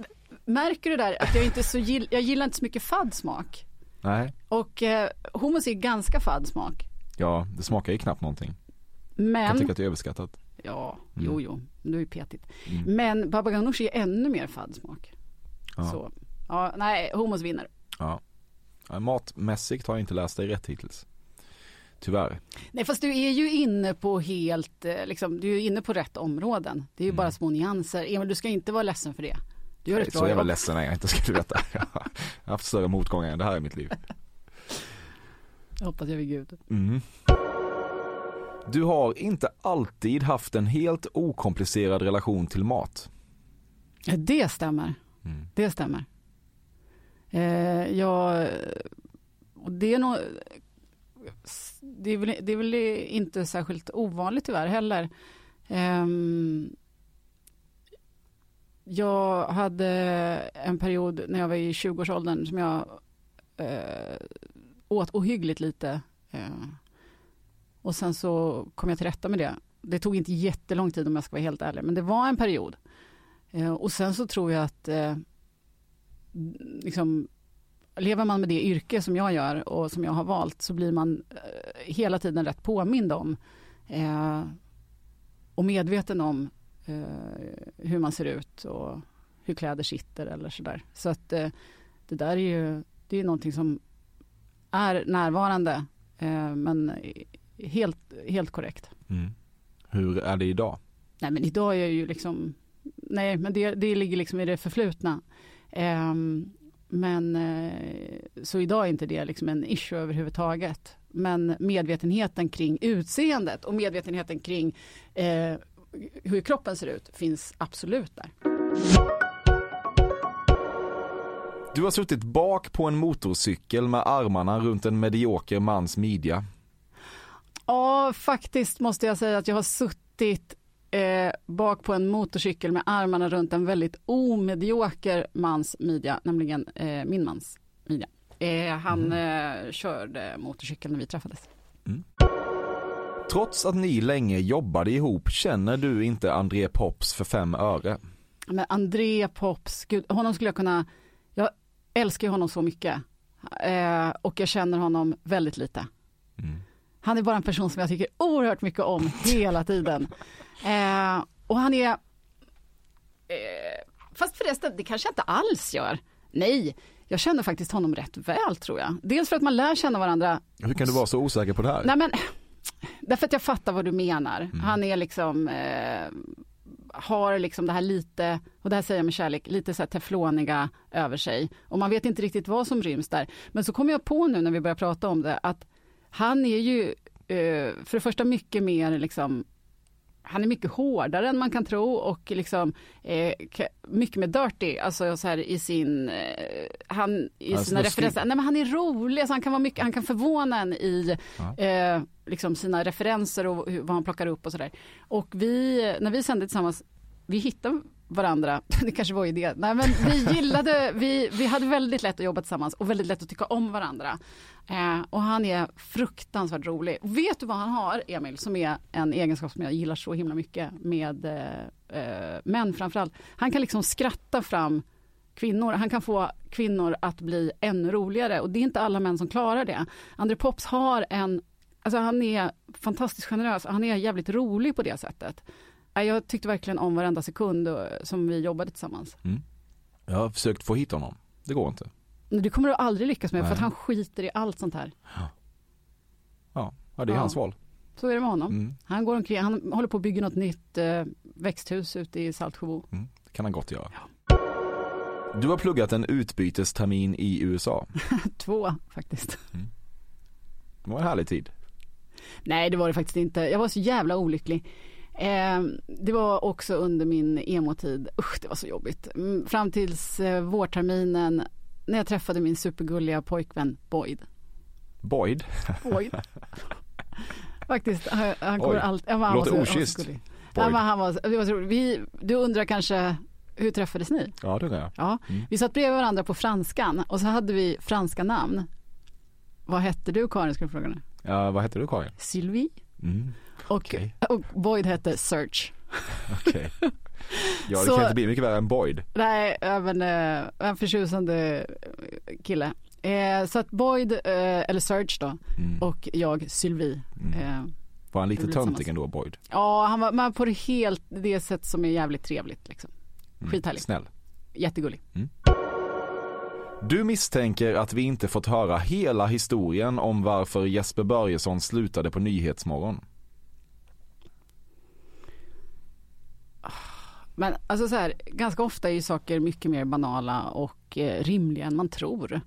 Speaker 5: Märker du där att jag inte så gill, jag gillar inte så mycket fadd smak.
Speaker 4: Nej.
Speaker 5: Och eh, hummus är ganska fadd smak.
Speaker 4: Ja, det smakar ju knappt någonting. Jag
Speaker 5: Men,
Speaker 4: tycker att det är överskattat.
Speaker 5: ja,
Speaker 4: Mm.
Speaker 5: jo, jo, det är ju petigt.
Speaker 4: Mm.
Speaker 5: Men Baba Ganoush är ännu mer fadd smak.
Speaker 4: Ja.
Speaker 5: Så, ja, nej, hummus vinner.
Speaker 4: Ja, Matmässigt har jag inte läst dig rätt hittills. Tyvärr.
Speaker 5: Nej, fast du är ju inne på helt, eh, liksom, du är inne på rätt områden. Det är ju bara små nyanser. Emil, du ska inte vara ledsen för det. Du gör
Speaker 4: Nej,
Speaker 5: ett
Speaker 4: så
Speaker 5: bra
Speaker 4: jävla
Speaker 5: jobb.
Speaker 4: ledsen är jag inte ska du veta. Jag har haft större motgångar än det här i mitt liv.
Speaker 5: Jag hoppas jag vid Gud.
Speaker 4: Mm. Du har inte alltid haft en helt okomplicerad relation till mat.
Speaker 5: Ja, Det stämmer.
Speaker 4: Mm.
Speaker 5: Det stämmer. Eh, jag, det är nog, det är, väl, det är väl inte särskilt ovanligt tyvärr heller. Ehm, jag hade en period när jag var i 20-årsåldern som jag eh, åt ohyggligt lite. Eh, och sen så kom jag till rätta med det. Det tog inte jättelång tid om jag ska vara helt ärlig, men det var en period. Eh, och sen så tror jag att eh, liksom, lever man med det yrke som jag gör och som jag har valt så blir man eh, hela tiden rätt påmind om eh, och medveten om eh, hur man ser ut och hur kläder sitter eller sådär. Så att eh, det där är ju det är någonting som är närvarande eh, men helt, helt korrekt.
Speaker 4: Mm. Hur är det idag?
Speaker 5: Nej men idag är jag ju liksom, nej men det, det ligger liksom i det förflutna. Ehm, men eh, så idag är inte det liksom en issue överhuvudtaget. Men medvetenheten kring utseendet och medvetenheten kring eh, hur kroppen ser ut finns absolut där.
Speaker 4: Du har suttit bak på en motorcykel med armarna runt en medioker mans midja.
Speaker 5: Ja, faktiskt måste jag säga att jag har suttit eh, bak på en motorcykel med armarna runt en väldigt omedioker mans midja, nämligen eh, min mans midja. Eh, han eh, körde motorcykel när vi träffades.
Speaker 4: Trots att ni länge jobbade ihop känner du inte André Pops för fem öre.
Speaker 5: Men André Pops, gud, honom skulle jag kunna, jag älskar honom så mycket. Eh, och jag känner honom väldigt lite.
Speaker 4: Mm.
Speaker 5: Han är bara en person som jag tycker oerhört mycket om hela tiden. Eh, och han är, eh, fast förresten, det kanske jag inte alls gör. Nej, jag känner faktiskt honom rätt väl tror jag. Dels för att man lär känna varandra
Speaker 4: Hur kan du vara så osäker på det här?
Speaker 5: Nej men, därför att jag fattar vad du menar. Han är liksom, eh, har liksom det här lite, och det här säger jag med kärlek, lite så här tefloniga över sig. Och man vet inte riktigt vad som ryms där. Men så kommer jag på nu när vi börjar prata om det, att han är ju eh, för det första mycket mer liksom han är mycket hårdare än man kan tro och liksom eh, mycket mer dirty, alltså så här i sin, eh, han i
Speaker 4: är
Speaker 5: sina referenser, nej men han är rolig, alltså han kan vara mycket, han kan förvåna en i
Speaker 4: Ja.
Speaker 5: eh, liksom sina referenser och hur, vad han plockar upp och sådär. Och vi, när vi sände tillsammans, vi hittade varandra, det kanske var idé, nej men vi gillade, vi, vi hade väldigt lätt att jobba tillsammans och väldigt lätt att tycka om varandra. Eh, och han är fruktansvärt rolig. Vet du vad han har, Emil, som är en egenskap som jag gillar så himla mycket med eh, eh, män framförallt. Han kan liksom skratta fram kvinnor. Han kan få kvinnor att bli ännu roligare och det är inte alla män som klarar det. André Pops har en, alltså han är fantastiskt generös, han är jävligt rolig på det sättet. Jag tyckte verkligen om varenda sekund eh, som vi jobbade tillsammans.
Speaker 4: Jag har försökt få hit honom. Det går inte.
Speaker 5: Det kommer du aldrig lyckas med för
Speaker 4: Nej.
Speaker 5: att han skiter i allt sånt här.
Speaker 4: Ja, ja det är
Speaker 5: Ja.
Speaker 4: hans val.
Speaker 5: Så är det med honom.
Speaker 4: Mm.
Speaker 5: Han går omkring, han håller på att bygga något nytt eh, växthus ute i Saltsjöbo.
Speaker 4: Mm. Det kan han gott göra. Du har pluggat en utbytestermin i USA.
Speaker 5: Två faktiskt.
Speaker 4: Det var en härlig tid.
Speaker 5: Nej det var det faktiskt inte. Jag var så jävla olycklig. Eh, det var också under min emo-tid. Usch det var så jobbigt. Mm, fram tills eh, vårterminen när jag träffade min supergulliga pojkvän Boyd.
Speaker 4: Boyd.
Speaker 5: Boyd. Faktiskt, han, han går
Speaker 4: Oj.
Speaker 5: allt. Han var,
Speaker 4: Låter
Speaker 5: var så- han var
Speaker 4: oschysst.
Speaker 5: så gullig.
Speaker 4: Boyd.
Speaker 5: Ja, men han var, det var så roligt. Vi, du undrar kanske, hur träffades ni?
Speaker 4: Ja, det är det.
Speaker 5: Ja,
Speaker 4: Mm.
Speaker 5: vi satt bredvid varandra på franskan och så hade vi franska namn. Vad hette du Karin, ska du fråga nu?
Speaker 4: Ja, vad heter du Karin?
Speaker 5: Sylvie
Speaker 4: Mm.
Speaker 5: Och,
Speaker 4: Okej.
Speaker 5: och Boyd hette Search.
Speaker 4: Okej. Ja, det
Speaker 5: Så-
Speaker 4: kan inte bli mycket värre än Boyd.
Speaker 5: Nej, även eh, en förtjusande kille. Eh, så att Boyd, eh, eller Search då,
Speaker 4: Mm.
Speaker 5: och jag Sylvie. Eh,
Speaker 4: Var han lite töntig ändå, Boyd?
Speaker 5: ja, han var men på det helt det sätt som är jävligt trevligt liksom.
Speaker 4: Mm.
Speaker 5: Skithärlig.
Speaker 4: Snäll.
Speaker 5: Jättegullig.
Speaker 4: Du misstänker att vi inte fått höra hela historien om varför Jesper Börjesson slutade på Nyhetsmorgon.
Speaker 5: Men alltså så här, ganska ofta är ju saker mycket mer banala och eh, rimliga än man tror.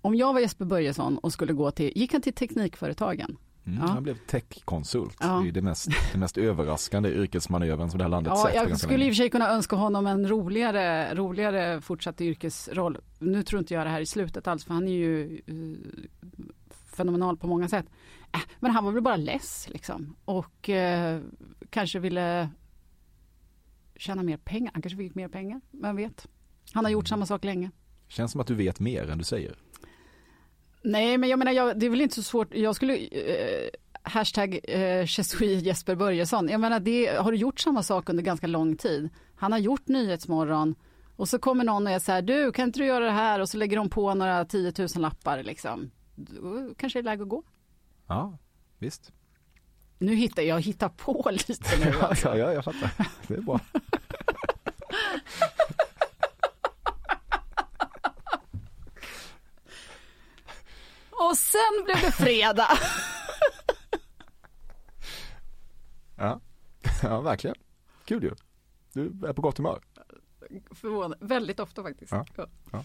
Speaker 5: Om jag var Jesper Börjesson och skulle gå till, gick han till Teknikföretagen?
Speaker 4: Mm.
Speaker 5: Ja.
Speaker 4: Han blev techkonsult.
Speaker 5: Ja.
Speaker 4: Det är det mest, det mest överraskande yrkesmanövern som det här landet
Speaker 5: Ja,
Speaker 4: sett
Speaker 5: jag skulle i och
Speaker 4: länge.
Speaker 5: för sig kunna önska honom en roligare, roligare fortsatt yrkesroll. Nu tror inte jag det här i slutet alls, för han är ju eh, fenomenal på många sätt. Äh, men han var väl bara less liksom. Och eh, kanske ville tjäna mer pengar. Han kanske fick mer pengar, vem vet. Han har gjort samma sak länge.
Speaker 4: Känns som att du vet mer än du säger.
Speaker 5: Nej, men jag menar, jag, det är väl inte så svårt. Jag skulle, eh, hashtag eh, Jesper Börjesson. Jag menar, det, har du gjort samma sak under ganska lång tid? Han har gjort Nyhetsmorgon och så kommer någon och är så här, du kan inte du göra det här? Och så lägger de på några 10 000 lappar liksom. Då kanske det är läge att gå.
Speaker 4: Ja, visst.
Speaker 5: Nu hittar jag hittar på lite nu. Alltså.
Speaker 4: ja, ja, jag fattar. Det är bra.
Speaker 5: Och sen blev det fredag.
Speaker 4: Ja, ja verkligen. Kul ju. Du är på gott humör.
Speaker 5: Förvånad. Väldigt ofta faktiskt.
Speaker 4: Ja.
Speaker 5: Ja.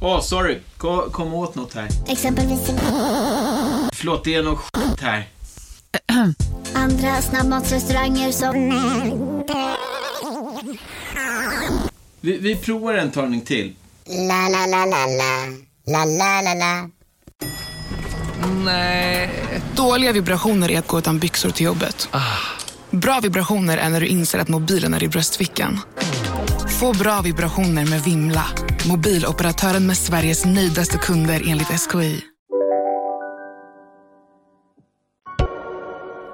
Speaker 9: Åh, sorry. Kom, kom åt något här.
Speaker 10: Exempelvis...
Speaker 9: Förlåt, det är något skit här.
Speaker 10: Andra snabbmatsrestauranger som...
Speaker 9: Vi, vi provar en talning till.
Speaker 10: La, la, la, la, la. La, la, la, la.
Speaker 11: Dåliga vibrationer är att gå utan byxor till jobbet. Bra vibrationer är när du inser att mobilen är i bröstfickan. Få bra vibrationer med Vimla. Mobiloperatören med Sveriges nöjdaste kunder enligt SKI.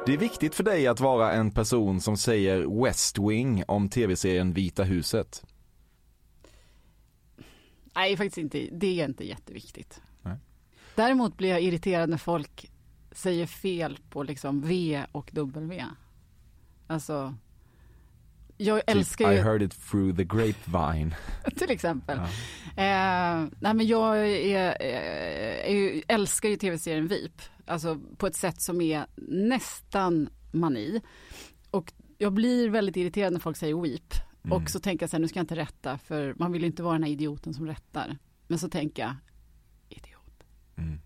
Speaker 4: Det är viktigt för dig att vara en person som säger West Wing om tv-serien Vita huset.
Speaker 5: Nej, faktiskt inte. Det är inte jätteviktigt.
Speaker 4: Nej.
Speaker 5: Däremot blir jag irriterad när folk säger fel på liksom V och W. Alltså, jag älskar
Speaker 4: Typ, I
Speaker 5: ju,
Speaker 4: heard it through the grapevine.
Speaker 5: till exempel.
Speaker 4: Ja.
Speaker 5: Eh, nej men jag är, är, är, älskar ju tv-serien VIP, alltså på ett sätt som är nästan mani. Och jag blir väldigt irriterad när folk säger weep.
Speaker 4: Mm.
Speaker 5: Och så tänker jag så här, nu ska jag inte rätta, för man vill ju inte vara den här idioten som rättar. Men så tänker jag, idiot.
Speaker 4: Mm.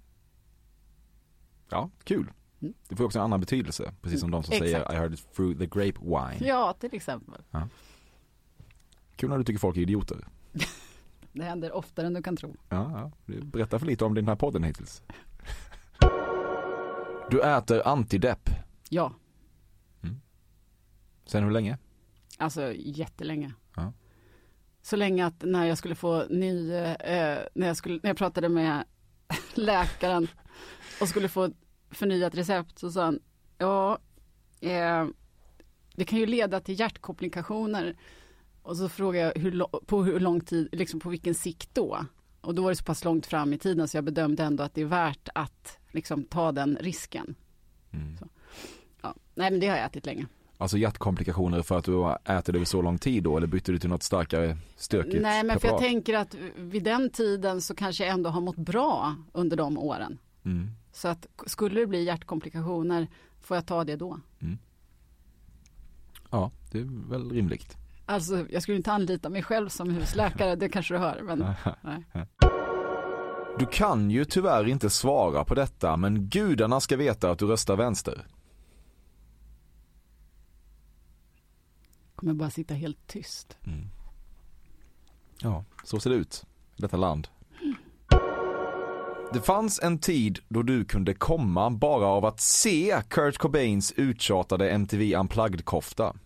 Speaker 4: Ja, kul.
Speaker 5: Mm.
Speaker 4: Det får också en annan betydelse, precis som de som
Speaker 5: Exakt.
Speaker 4: säger I heard it through the grapevine.
Speaker 5: Ja, till exempel.
Speaker 4: Kul när du tycker folk är idioter.
Speaker 5: Det händer oftare än du kan tro.
Speaker 4: Ja, ja. Du berättar för lite om den här podden hittills. Du äter antidepp.
Speaker 5: Ja,
Speaker 4: Sen hur länge?
Speaker 5: Alltså jättelänge.
Speaker 4: Ja.
Speaker 5: Så länge att när jag skulle få ny, eh, när, jag skulle, när jag pratade med läkaren och skulle få förnyat recept så sa han, ja, eh, det kan ju leda till hjärtkomplikationer. Och så frågade jag hur, på hur lång tid, liksom på vilken sikt då? Och då var det så pass långt fram i tiden så jag bedömde ändå att det är värt att liksom ta den risken.
Speaker 4: Mm.
Speaker 5: Ja. Nej men det har jag ätit länge.
Speaker 4: Alltså hjärtkomplikationer för att du har ätit över så lång tid då eller bytte du till något starkare stökigt
Speaker 5: Nej men för jag tänker att vid den tiden så kanske jag ändå har mått bra under de åren.
Speaker 4: Mm.
Speaker 5: Så att skulle det bli hjärtkomplikationer får jag ta det då.
Speaker 4: Ja, det är väl rimligt.
Speaker 5: Alltså jag skulle inte anlita mig själv som husläkare, det kanske du hör. Men, nej.
Speaker 4: Du kan ju tyvärr inte svara på detta men gudarna ska veta att du röstar vänster.
Speaker 5: kommer bara sitta helt tyst.
Speaker 4: Ja, så ser det ut i detta land. Det fanns en tid då du kunde komma bara av att se Kurt Cobains uttjatade MTV Unplugged-kofta.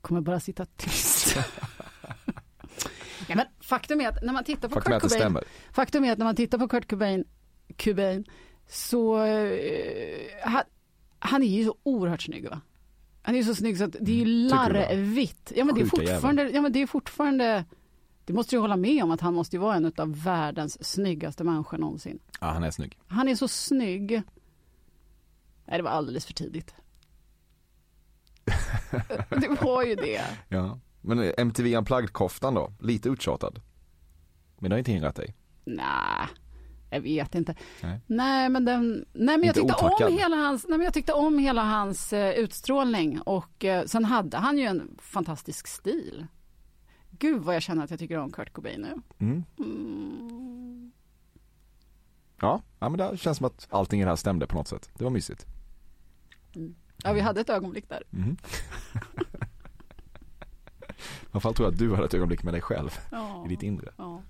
Speaker 5: Kommer bara sitta tyst. ja, men faktum är att när man tittar på
Speaker 4: Faktum är att
Speaker 5: Kurt Cobain,
Speaker 4: stämmer.
Speaker 5: faktum är att när man tittar på Kurt Cobain, Cobain så eh, han, han är ju så oerhört snygg va? Han är ju så snygg så att det är ju
Speaker 4: Mm,
Speaker 5: larvigt. Ja men det är fortfarande, ja men det är fortfarande, det måste du hålla med om att han måste vara en av världens snyggaste människor någonsin.
Speaker 4: Ja, han är snygg.
Speaker 5: Han är så snygg. Nej det var alldeles för tidigt. det var ju det.
Speaker 4: Ja. Men MTV Unplugged-koftan då? Lite uttjatad. Men det har inte hindrat dig?
Speaker 5: Nej, jag vet inte.
Speaker 4: Nej.
Speaker 5: Nej men, den, nej, men jag tyckte om hela hans, nej, men jag tyckte om hela hans eh, utstrålning och eh, sen hade han ju en fantastisk stil. Gud vad jag känner att jag tycker om Kurt Cobain nu.
Speaker 4: Mm.
Speaker 5: Mm.
Speaker 4: Ja, ja, men det känns som att allting i det här stämde på något sätt. Det var mysigt.
Speaker 5: Ja vi hade ett ögonblick där.
Speaker 4: Mm. Fall tror jag att du hade ett ögonblick med dig själv
Speaker 5: Ja.
Speaker 4: i ditt inre.
Speaker 5: Ja.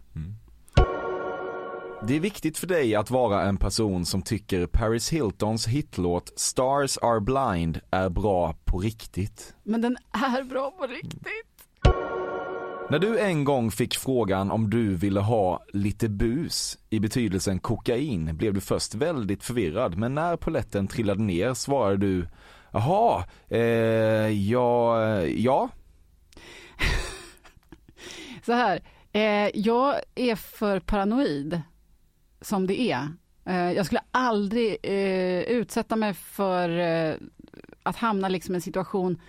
Speaker 4: Det är viktigt för dig att vara en person som tycker Paris Hiltons hitlåt Stars Are Blind är bra på riktigt.
Speaker 5: Men den är bra på riktigt.
Speaker 4: När du en gång fick frågan om du ville ha lite bus i betydelsen kokain blev du först väldigt förvirrad men när poletten trillade ner svarade du Jaha, eh, ja, ja,
Speaker 5: Så här, eh, jag är för paranoid som det är. Eh, jag skulle aldrig eh, utsätta mig för eh, att hamna liksom i en situation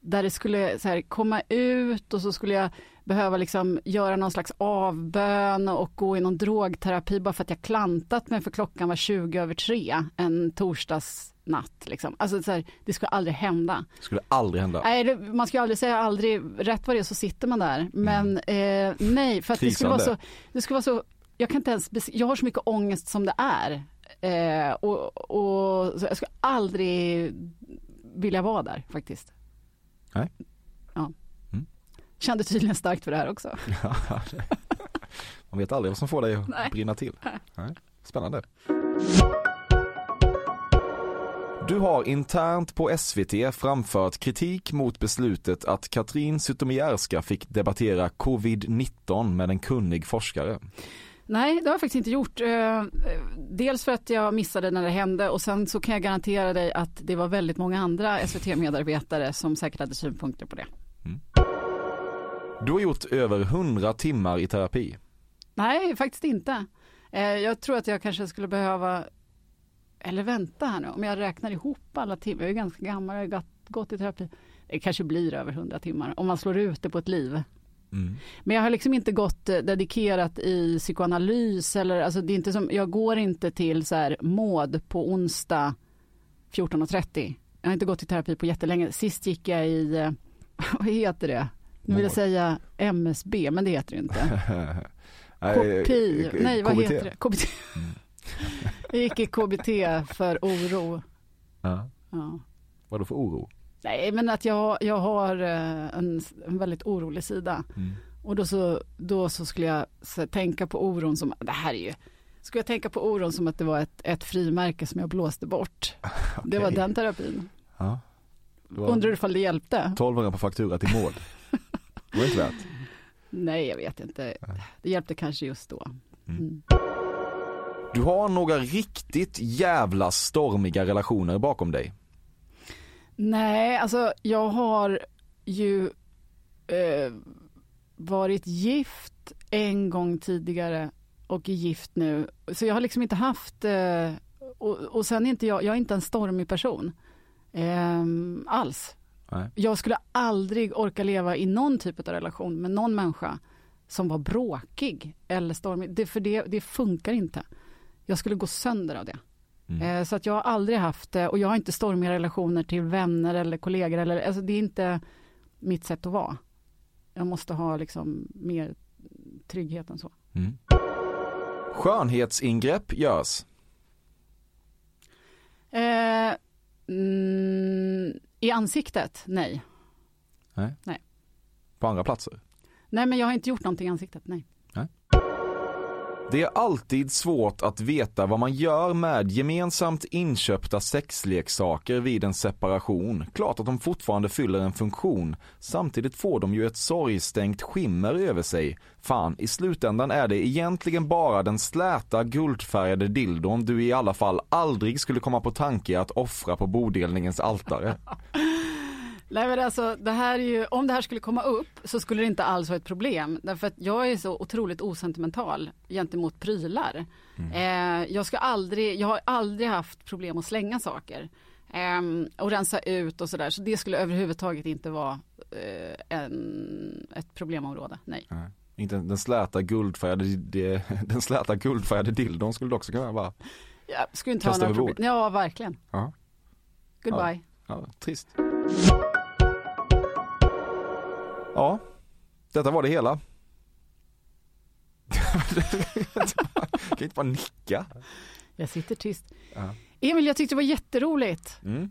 Speaker 5: där det skulle så här, komma ut och så skulle jag behöva liksom göra någon slags avbön och gå i någon drogterapi bara för att jag klantat mig för klockan var 20 över tre en torsdagsnatt. Liksom. Alltså, så här, det skulle aldrig hända.
Speaker 4: skulle aldrig hända.
Speaker 5: Nej, det, man ska aldrig säga aldrig, rätt vad det är så sitter man där. Men eh, nej, för att det skulle, vara så, det skulle vara så, jag kan inte ens, jag har så mycket ångest som det är. Eh, och, och jag skulle aldrig vilja vara där faktiskt.
Speaker 4: Nej.
Speaker 5: Kände tydligen starkt för det här också.
Speaker 4: Ja, det- Man vet aldrig vad som får dig att
Speaker 5: Nej.
Speaker 4: brinna till. Nej. Spännande. Du har internt på SVT framfört kritik mot beslutet att Katrin Zytomierska fick debattera covid-19 med en kunnig forskare.
Speaker 5: Nej, det har jag faktiskt inte gjort. Eh, Dels för att jag missade när det hände och sen så kan jag garantera dig att det var väldigt många andra SVT-medarbetare som säkert hade synpunkter på det.
Speaker 4: Du har gjort över 100 timmar i terapi.
Speaker 5: Nej, faktiskt inte. Eh, Jag tror att jag kanske skulle behöva, eller vänta här nu, om jag räknar ihop alla timmar, jag är ganska gammal, jag har gått, i terapi. Det kanske blir över 100 timmar om man slår ut det på ett liv.
Speaker 4: Mm.
Speaker 5: Men jag har liksom inte gått eh, dedikerat i psykoanalys eller alltså det är inte som, jag går inte till så här måd på onsdag 14.30. Jag har inte gått i terapi på jättelänge. Sist gick jag i, eh, vad heter det? Nu vill jag säga MSB, men det heter det inte. KPI,
Speaker 4: eh,
Speaker 5: nej vad heter det? KBT. Jag gick i KBT för oro.
Speaker 4: Ja.
Speaker 5: Ja.
Speaker 4: Vadå för oro?
Speaker 5: Nej men att jag, jag har eh, en, en väldigt orolig sida.
Speaker 4: Mm.
Speaker 5: Och då så, då så skulle jag så, tänka på oron som, det här är ju, skulle jag tänka på oron som att det var ett, ett frimärke som jag blåste bort. Det var den terapin.
Speaker 4: Ja. Var
Speaker 5: Undrar ifall det hjälpte?
Speaker 4: 1200 på faktura till mål. Det var inte värt.
Speaker 5: Nej, jag vet inte. Det hjälpte kanske just då. Mm.
Speaker 4: Du har några riktigt jävla stormiga relationer bakom dig.
Speaker 5: Nej, alltså jag har ju eh, varit gift en gång tidigare och är gift nu. Så jag har liksom inte haft, eh, och, och sen är inte jag, jag är inte en stormig person. Eh, alls.
Speaker 4: Nej.
Speaker 5: Jag skulle aldrig orka leva i någon typ av relation med någon människa som var bråkig eller stormig. Det, för det, det funkar inte. Jag skulle gå sönder av det. Eh, Så att jag har aldrig haft det och jag har inte stormiga relationer till vänner eller kollegor. Eller, alltså det är inte mitt sätt att vara. Jag måste ha liksom mer trygghet än så.
Speaker 4: Mm. Skönhetsingrepp görs.
Speaker 5: Eh, mm, I ansiktet? Nej.
Speaker 4: Nej.
Speaker 5: Nej.
Speaker 4: På andra platser.
Speaker 5: Nej, men jag har inte gjort någonting i ansiktet. Nej.
Speaker 4: Det är alltid svårt att veta vad man gör med gemensamt inköpta sexleksaker vid en separation. Klart att de fortfarande fyller en funktion. Samtidigt får de ju ett sorgstänkt skimmer över sig. Fan, i slutändan är det egentligen bara den släta guldfärgade dildon du i alla fall aldrig skulle komma på tanke att offra på bodelningens altare.
Speaker 5: Nej, men alltså, det här är ju, om det här skulle komma upp så skulle det inte alls vara ett problem. Därför att jag är så otroligt osentimental gentemot prylar. Eh, jag, ska aldrig, jag har aldrig haft problem att slänga saker. Eh, och rensa ut och sådär. Så det skulle överhuvudtaget inte vara eh, en, ett problemområde. Nej.
Speaker 4: Inte den släta guldfärgade, den släta guldfärgade dildon skulle det också kunna vara.
Speaker 5: Jag skulle inte ha
Speaker 4: Kasta
Speaker 5: några
Speaker 4: över bord.
Speaker 5: problem. Ja, verkligen.
Speaker 4: Ja.
Speaker 5: Goodbye.
Speaker 4: Ja, trist. Ja, detta var det hela. kan inte bara nicka.
Speaker 5: Jag sitter tyst.
Speaker 4: Ja.
Speaker 5: Emil, jag tyckte det var jätteroligt.
Speaker 4: Mm.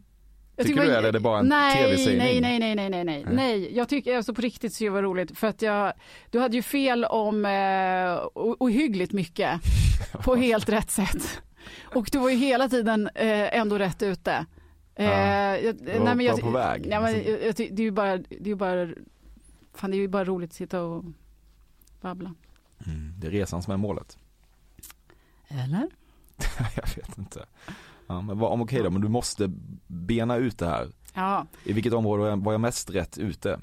Speaker 5: Jag
Speaker 4: Tycker
Speaker 5: tycker
Speaker 4: du
Speaker 5: var-
Speaker 4: eller är det bara en
Speaker 5: nej,
Speaker 4: tv-sägning?
Speaker 5: Nej, nej, nej, nej, nej, nej, nej. Jag tycker alltså på riktigt så det var roligt för att jag, du hade ju fel om eh, o- ohyggligt mycket på helt rätt sätt. Och du var ju hela tiden eh, ändå rätt ute. Eh,
Speaker 4: Ja.
Speaker 5: jag,
Speaker 4: var bara på väg.
Speaker 5: Ja, men, jag, jag, ty- det är ju bara, det är ju bara, fan det är ju bara roligt att sitta och babbla.
Speaker 4: Mm, det är resan som är målet.
Speaker 5: Eller?
Speaker 4: jag vet inte. Ja, men vad, om okej då, men du måste bena ut det här.
Speaker 5: Ja.
Speaker 4: I vilket område var jag- mest rätt ute?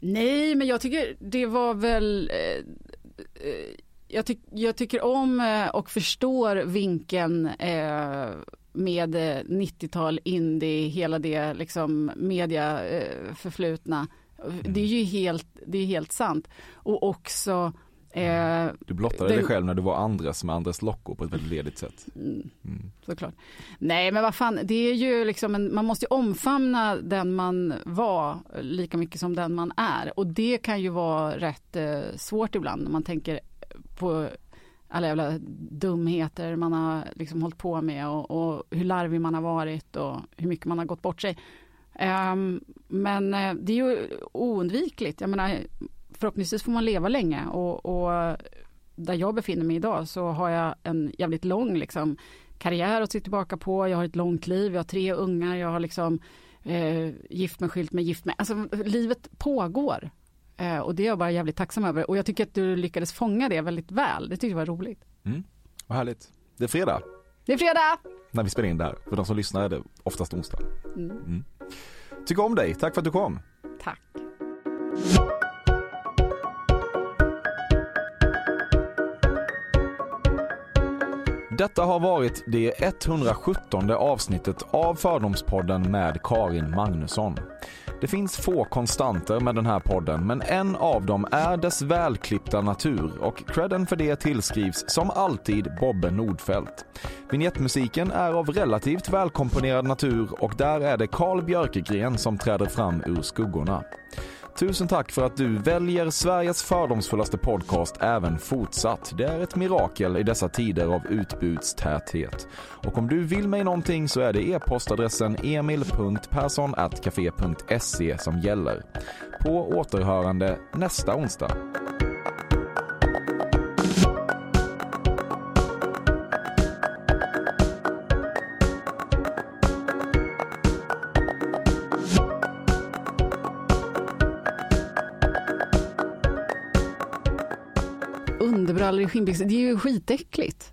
Speaker 5: Nej, men jag tycker det var väl... Eh, eh, jag, tyck, jag tycker om eh, och förstår vinkeln eh, med eh, 90-tal, indie, hela det liksom media eh, förflutna. Det är ju helt, det är helt sant. Och också... Eh,
Speaker 4: Du blottade
Speaker 5: det-
Speaker 4: dig själv när du var Andres med Andres Locko på ett väldigt ledigt sätt.
Speaker 5: Mm,
Speaker 4: Mm.
Speaker 5: såklart. Nej, men vad fan, det är ju liksom en, man måste omfamna den man var lika mycket som den man är. Och det kan ju vara rätt eh, svårt ibland när man tänker på alla jävla dumheter man har liksom hållit på med och, och hur larvig man har varit och hur mycket man har gått bort sig. Um, men eh, det är ju oundvikligt. Jag menar, förhoppningsvis får man leva länge och, och där jag befinner mig idag så har jag en jävligt lång liksom, karriär att se tillbaka på. Jag har ett långt liv, jag har tre ungar, jag har liksom eh, gift mig, skilt mig, gift mig. Alltså livet pågår. Eh, och det är jag bara jävligt tacksam över. Och jag tycker att du lyckades fånga det väldigt väl. Det tyckte jag var roligt.
Speaker 4: Mm. Vad härligt. Det är fredag
Speaker 5: Det är fredag!
Speaker 4: när vi spelar in det här. För de som lyssnar är det oftast onsdag.
Speaker 5: Mm.
Speaker 4: Mm. Tycker om dig, tack för att du kom.
Speaker 5: Tack.
Speaker 4: Detta har varit det 117 avsnittet av Fördomspodden med Karin Magnusson. Det finns få konstanter med den här podden, men en av dem är dess välklippta natur och credden för det tillskrivs som alltid Bobbe Nordfeldt. Vignettmusiken är av relativt välkomponerad natur och där är det Carl Björkegren som träder fram ur skuggorna. Tusen tack för att du väljer Sveriges fördomsfullaste podcast även fortsatt. Det är ett mirakel i dessa tider av utbudstäthet. Och om du vill mig någonting så är det e-postadressen emil.perssonatcafe.se som gäller. På återhörande nästa onsdag.
Speaker 5: Dunderbrallor i skinnbyxor. Det är ju skitäckligt.